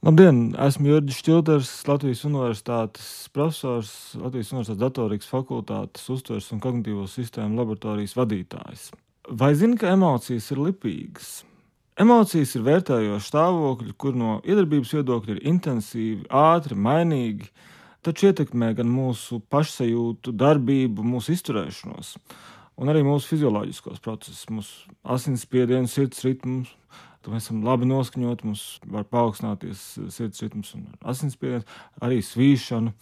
Labdien! Esmu Jurģis Čilters, Latvijas Universitātes profesors, Latvijas Universitātes datorikas fakultātes uztveres un kognitīvo sistēmu laboratorijas vadītājs. Vai zini, ka emocijas ir lipīgas? Emocijas ir vērtējoši stāvokļi, kur no iedarbības viedokļa ir intensīvi, ātri, mainīgi, taču ietekmē gan mūsu pašsajūtu, darbību, mūsu izturēšanos, un arī mūsu fizioloģiskos procesus, mūsu asinsspiedienu, sirds ritmus Tad mēs esam labi noskaņoti, mums var paaugstināties eh, sirds ritms un asinsspiediens, arī svīšana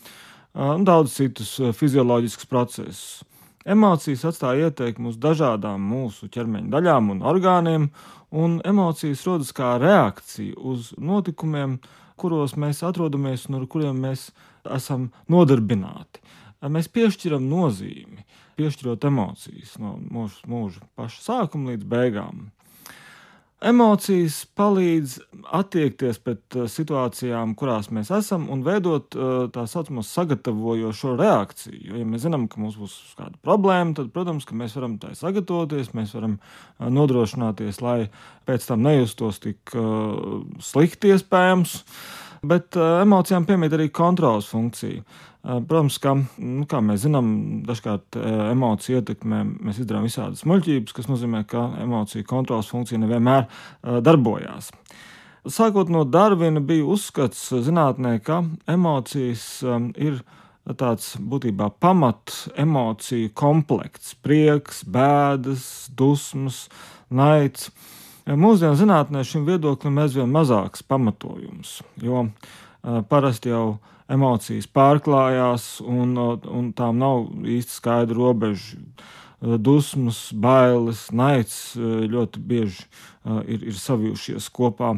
un daudz citus eh, fizioloģiskus procesus. Emocijas atstāja ietekmi uz dažādām mūsu ķermeņa daļām un orgāniem, un emocijas rodas kā reakcija uz notikumiem, kuros mēs atrodamies un ar kuriem mēs esam nodarbināti. Mēs piešķiram nozīmi, piešķirot emocijas no mūsu mūža paša sākuma līdz beigām. Emocijas palīdz attiekties pret uh, situācijām, kurās mēs esam, un veidot uh, tā saucamo sagatavojošo reakciju. Jo, ja mēs zinām, ka mums būs kāda problēma, tad, protams, mēs varam tai sagatavoties, mēs varam uh, nodrošināties, lai pēc tam nejustos tik slikti iespējams. Bet emocijām piemīt arī kontrols funkcija. Protams, ka, nu, kā mēs zinām, dažkārt emociju ietekmē mēs izdarām visādas muļķības, kas nozīmē, ka emociju kontrolas funkcija nevienmēr darbojās. Sākot no Darvina, bija uzskats zinātnē, ka emocijas ir tāds būtībā pamat emociju komplekts - prieks, bēdas, dusmas, naids. Mūsdienu zinātnē šim viedoklim aizvien mazāks pamatojums, jo parasti jau emocijas pārklājās, un, un tām nav īsti skaidra robeža. Dusmas, bailes, naids ļoti bieži ir, ir savijušies kopā.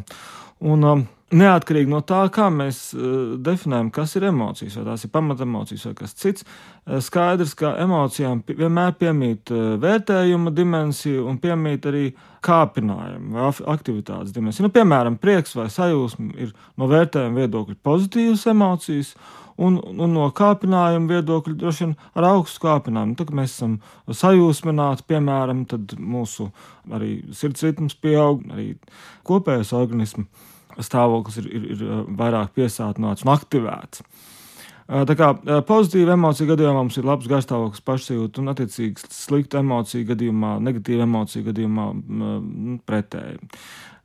Un, Neatkarīgi no tā, kā mēs uh, definējam, kas ir emocijas, vai tās ir pamatemocijas vai kas cits, uh, skaidrs, ka emocijām vienmēr piemīt uh, vērtējuma dimensija un piemīt arī kāpinājuma vai aktivitātes dimensija. Nu, piemēram, prieks vai sajūsma ir no vērtējuma viedokļa pozitīvas emocijas. Un, un no kāpinājuma viedokļa droši vien ar augstu kāpinājumu. Tad, kad mēs esam sajūsmināti, piemēram, tad mūsu arī sirds ritms pieaug, arī kopējais organisms stāvoklis ir, ir, ir uh, vairāk piesātināts un aktivēts. Uh, tā kā uh, pozitīva emocija gadījumā mums ir labs garstāvoklis, pašsajūta un, attiecīgi, slikta emocija gadījumā, negatīva emocija gadījumā nu, pretēji.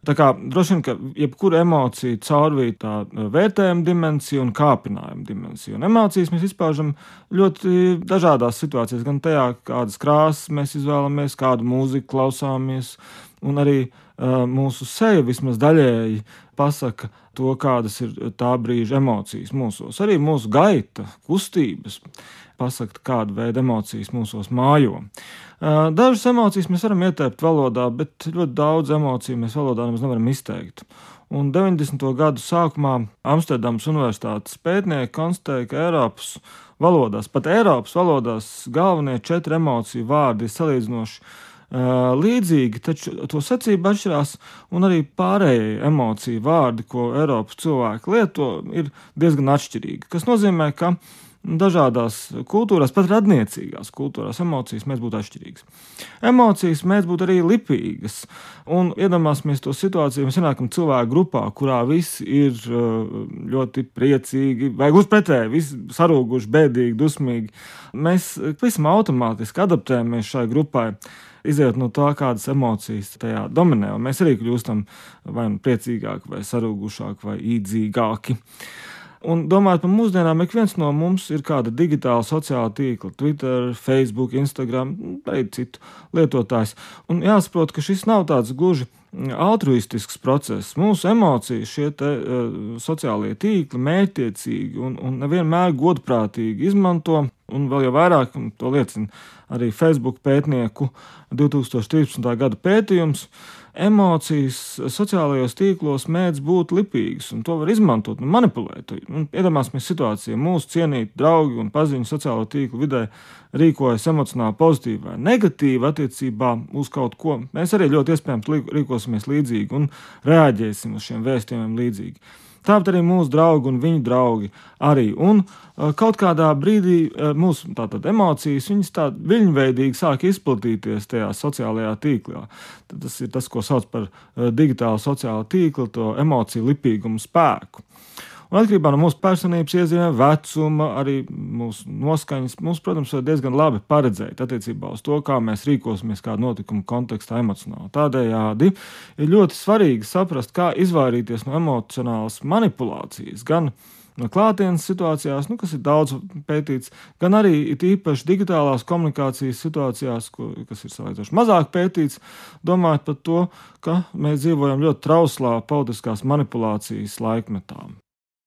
Tā kā droši vien, ka jebkura emocija caurvīja tā vērtējuma dimensija un kāpinājuma dimensija. Un emocijas mēs izpaužam ļoti dažādās situācijās, gan tajā, kādas krāsas mēs izvēlamies, kādu mūziku klausāmies, un arī uh, mūsu seja vismaz daļēji pasaka to, kādas ir tā brīža emocijas mūsos. Arī mūsu gaita, kustības pasaka, kāda veida emocijas mūsos mājo. Dažas emocijas mēs varam ieteikt valodā, bet ļoti daudz emociju mēs valodā nemaz nevaram izteikt. Un 90. gadu sākumā Amsterdamas Universitātes pētnieki konstatēja, ka Eiropas valodās, pat Eiropas valodās, galvenie četri emociju vārdi ir salīdzinoši līdzīgi, taču to secība atšķirās, un arī pārējie emociju vārdi, ko Eiropas cilvēki lieto, ir diezgan atšķirīgi. Tas nozīmē, ka dažādās kultūrās, pat radniecīgās kultūrās, emocijas mēs būtu atšķirīgas. Emocijas mēs būtu arī lipīgas. Un iedomāsimies to situāciju, mēs ienākam cilvēku grupā, kurā visi ir ļoti priecīgi, vai gluži pretēji, visi sarūguši, bēdīgi, dusmīgi. Mēs pavisam automātiski adaptējamies šai grupai izējot no tā, kādas emocijas tajā dominē. Un mēs arī kļūstam vai nu priecīgāki, vai sarūgušāki, vai īdzīgāki. Un domājot par mūsdienām, ik viens no mums ir kāda digitāla sociāla tīkla, Twitter, Facebook, Instagram, arī citu lietotājs. Un jāsaprot, ka šis nav tāds gluži altruistisks process. Mūsu emocijas, šie te, uh, sociālie tīkli, mērķiecīgi un, un nevienmēr godprātīgi izmanto, un vēl jau vairāk, to liecina arī Facebook pētnieku 2013. gada pētījums. Emocijas sociālajos tīklos mēdz būt lipīgas, un to var izmantot un manipulēt. Un iedomāsimies situāciju, mūsu cienīti draugi un paziņu sociālo tīklu vidē rīkojas emocionāli pozitīvi vai negatīvi attiecībā uz kaut ko. Mēs arī ļoti iespējams rīkosimies līdzīgi un reaģēsim uz šiem vēstījumiem līdzīgi. Tāpat arī mūsu draugi un viņu draugi arī. Un uh, kaut kādā brīdī uh, mūsu tātad, emocijas viņas tā viļņveidīgi sāk izplatīties tajā sociālajā tīklā. Tad tas ir tas, ko sauc par uh, digitālu sociālo tīklu, to emociju lipīgumu spēku. Un atkarībā no mūsu personības iezīmēm, vecuma, arī mūsu noskaņas, mums, protams, ir diezgan labi paredzēt attiecībā uz to, kā mēs rīkosimies kādu notikumu kontekstā emocionāli. Tādējādi ir ļoti svarīgi saprast, kā izvairīties no emocionālas manipulācijas. Gan no klātienes situācijās, nu, kas ir daudz pētīts, gan arī īpaši digitālās komunikācijas situācijās, ko, kas ir salīdzinoši mazāk pētīts, domājot par to, ka mēs dzīvojam ļoti trauslā politiskās manipulācijas laikmetā.